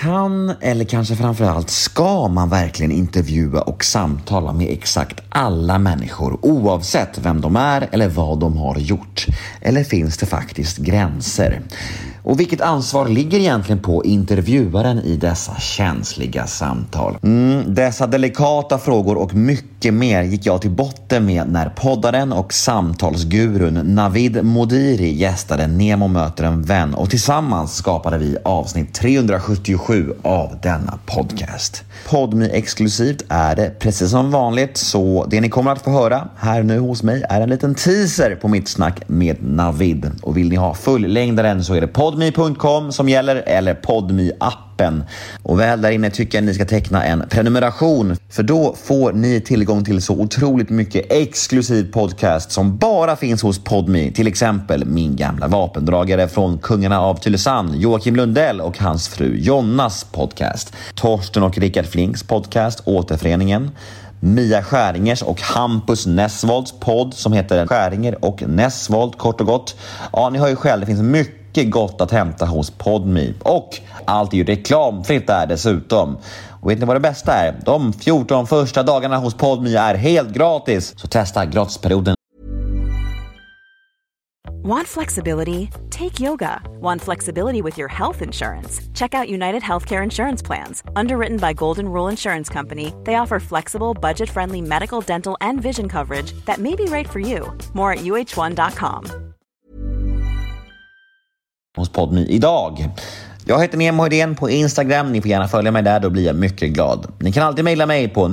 Kan, eller kanske framförallt ska man verkligen intervjua och samtala med exakt alla människor oavsett vem de är eller vad de har gjort? Eller finns det faktiskt gränser? Och vilket ansvar ligger egentligen på intervjuaren i dessa känsliga samtal? Mm, dessa delikata frågor och mycket mer gick jag till botten med när poddaren och samtalsgurun Navid Modiri gästade Nemo möter en vän och tillsammans skapade vi avsnitt 377 av denna podcast. Podmi exklusivt är det precis som vanligt så det ni kommer att få höra här nu hos mig är en liten teaser på mitt snack med Navid och vill ni ha fullängdaren så är det podmy.com som gäller eller podmy appen och väl där inne tycker jag ni ska teckna en prenumeration för då får ni tillgång till så otroligt mycket exklusiv podcast som bara finns hos Podmy. Till exempel min gamla vapendragare från Kungarna av Tylösand, Joakim Lundell och hans fru Jonnas podcast. Torsten och Rickard Flinks podcast Återföreningen. Mia Skäringers och Hampus Nessvolds podd som heter Skäringer och Nessvold kort och gott. Ja, ni hör ju själv, det finns mycket mycket gott att hämta hos Podme och allt är ju reklamfritt där dessutom. Och vet ni vad det bästa är? De 14 första dagarna hos Podme är helt gratis, så testa gratisperioden Want flexibility? Take yoga. Want flexibility with your health insurance? Check out United Healthcare Insurance Plans. Underwritten by Golden Rule Insurance Company, they offer flexible, budget friendly medical, dental, and vision coverage that may be right for you. More at uh1.com hos Podmi idag. Jag heter Nemo Hedén på Instagram. Ni får gärna följa mig där, då blir jag mycket glad. Ni kan alltid mejla mig på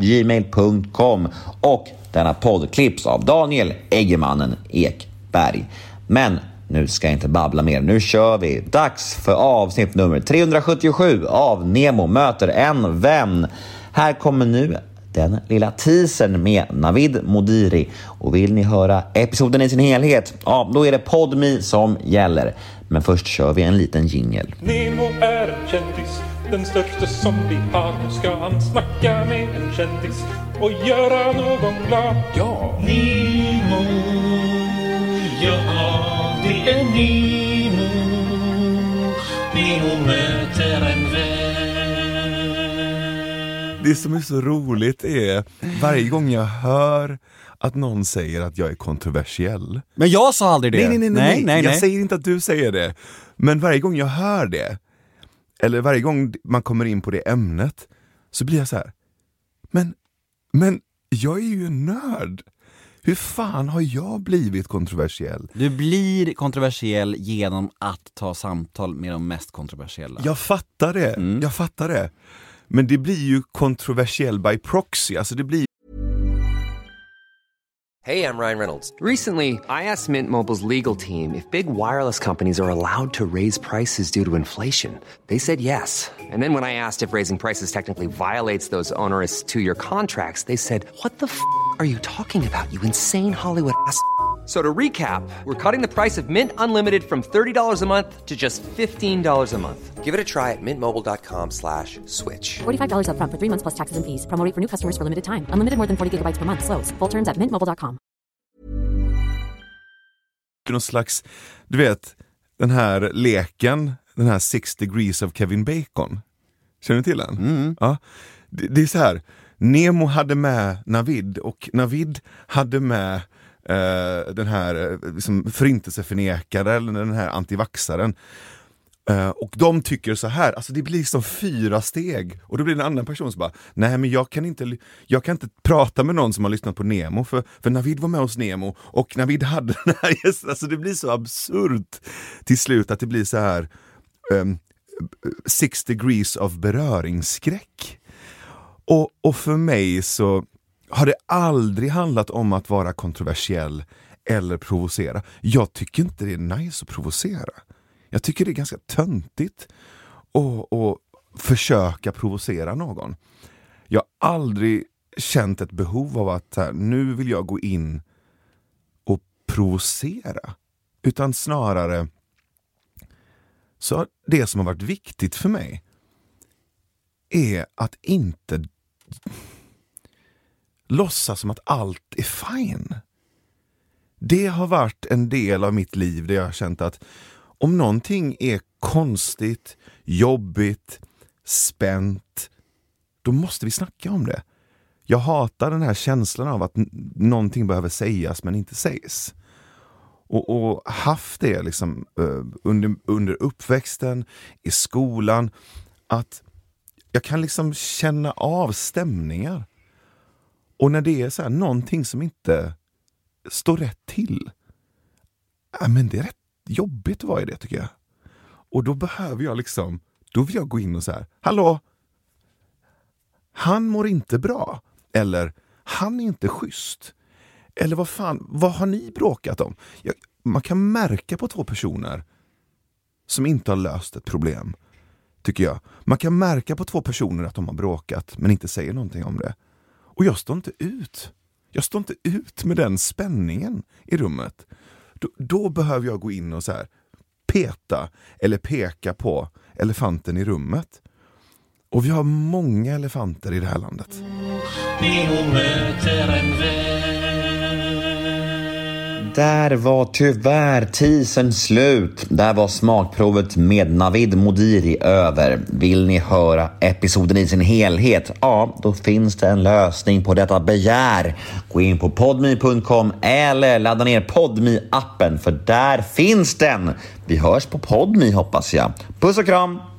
gmail.com och denna podd klipps av Daniel Eggemannen Ekberg. Men nu ska jag inte babbla mer. Nu kör vi. Dags för avsnitt nummer 377 av Nemo möter en vän. Här kommer nu den lilla teasern med Navid Modiri. Och vill ni höra episoden i sin helhet, ja, då är det Podmi som gäller. Men först kör vi en liten jingel. Nemo är en kändis, den största som vi har. Nu ska han snacka med en kändis och göra någon glad. Ja! Nemo, ja det är Nemo. Nemo möter en vän. Det som är så roligt är varje gång jag hör att någon säger att jag är kontroversiell. Men jag sa aldrig det. Nej, nej, nej, nej, nej, nej, jag säger inte att du säger det. Men varje gång jag hör det, eller varje gång man kommer in på det ämnet, så blir jag så här. men, men jag är ju en nörd. Hur fan har jag blivit kontroversiell? Du blir kontroversiell genom att ta samtal med de mest kontroversiella. Jag fattar det, Mm. jag fattar det. Men det blir ju kontroversiell by proxy, alltså det blir Hey, I'm Ryan Reynolds. Recently, I asked Mint Mobile's legal team if big wireless companies are allowed to raise prices due to inflation. They said yes. And then when I asked if raising prices technically violates those onerous two year contracts, they said, What the f are you talking about, you insane Hollywood ass? F- So to recap, we're cutting the price of Mint Unlimited from $30 a month to just $15 a month. Give it a try at mintmobile.com slash switch. $45 upfront for three months plus taxes and fees. Promo for new customers for limited time. Unlimited more than 40 gigabytes per month. Slows. Full terms at mintmobile.com. någon slags, du vet, den här leken, den här Six degrees of Kevin Bacon. Känner du till den? Mm. Ja. Det, det är så här, Nemo hade med Navid och Navid hade med eh, den här eh, liksom förintelseförnekaren, eller den här antivaxaren. Eh, och de tycker så här, alltså det blir som fyra steg. Och då blir det en annan person som bara, nej men jag kan inte, jag kan inte prata med någon som har lyssnat på Nemo, för, för Navid var med hos Nemo och Navid hade den här gästen. Alltså det blir så absurt till slut att det blir så här um, six degrees of beröringsskräck. Och, och för mig så har det aldrig handlat om att vara kontroversiell eller provocera. Jag tycker inte det är nice att provocera. Jag tycker det är ganska töntigt att, att försöka provocera någon. Jag har aldrig känt ett behov av att här, nu vill jag gå in och provocera. Utan snarare så det som har varit viktigt för mig är att inte låtsas som att allt är fine. Det har varit en del av mitt liv där jag har känt att om någonting är konstigt, jobbigt, spänt, då måste vi snacka om det. Jag hatar den här känslan av att någonting behöver sägas men inte sägs. Och, och haft det liksom, eh, under, under uppväxten, i skolan, att jag kan liksom känna av stämningar. Och när det är så här, någonting som inte står rätt till, ja, men det är rätt jobbigt att vara i det tycker jag. Och då behöver jag liksom, då vill jag gå in och så här, hallå, han mår inte bra. Eller, han är inte schysst. Eller vad fan, vad har ni bråkat om? Jag, man kan märka på två personer som inte har löst ett problem, tycker jag. Man kan märka på två personer att de har bråkat, men inte säger någonting om det. Och jag står inte ut. Jag står inte ut med den spänningen i rummet. Då, då behöver jag gå in och så här peta eller peka på elefanten i rummet. Och vi har många elefanter i det här landet. Där var tyvärr tisen slut. Där var smakprovet med Navid Modiri över. Vill ni höra episoden i sin helhet? Ja, då finns det en lösning på detta begär. Gå in på podmi.com eller ladda ner podmi appen för där finns den. Vi hörs på podmi hoppas jag. Puss och kram!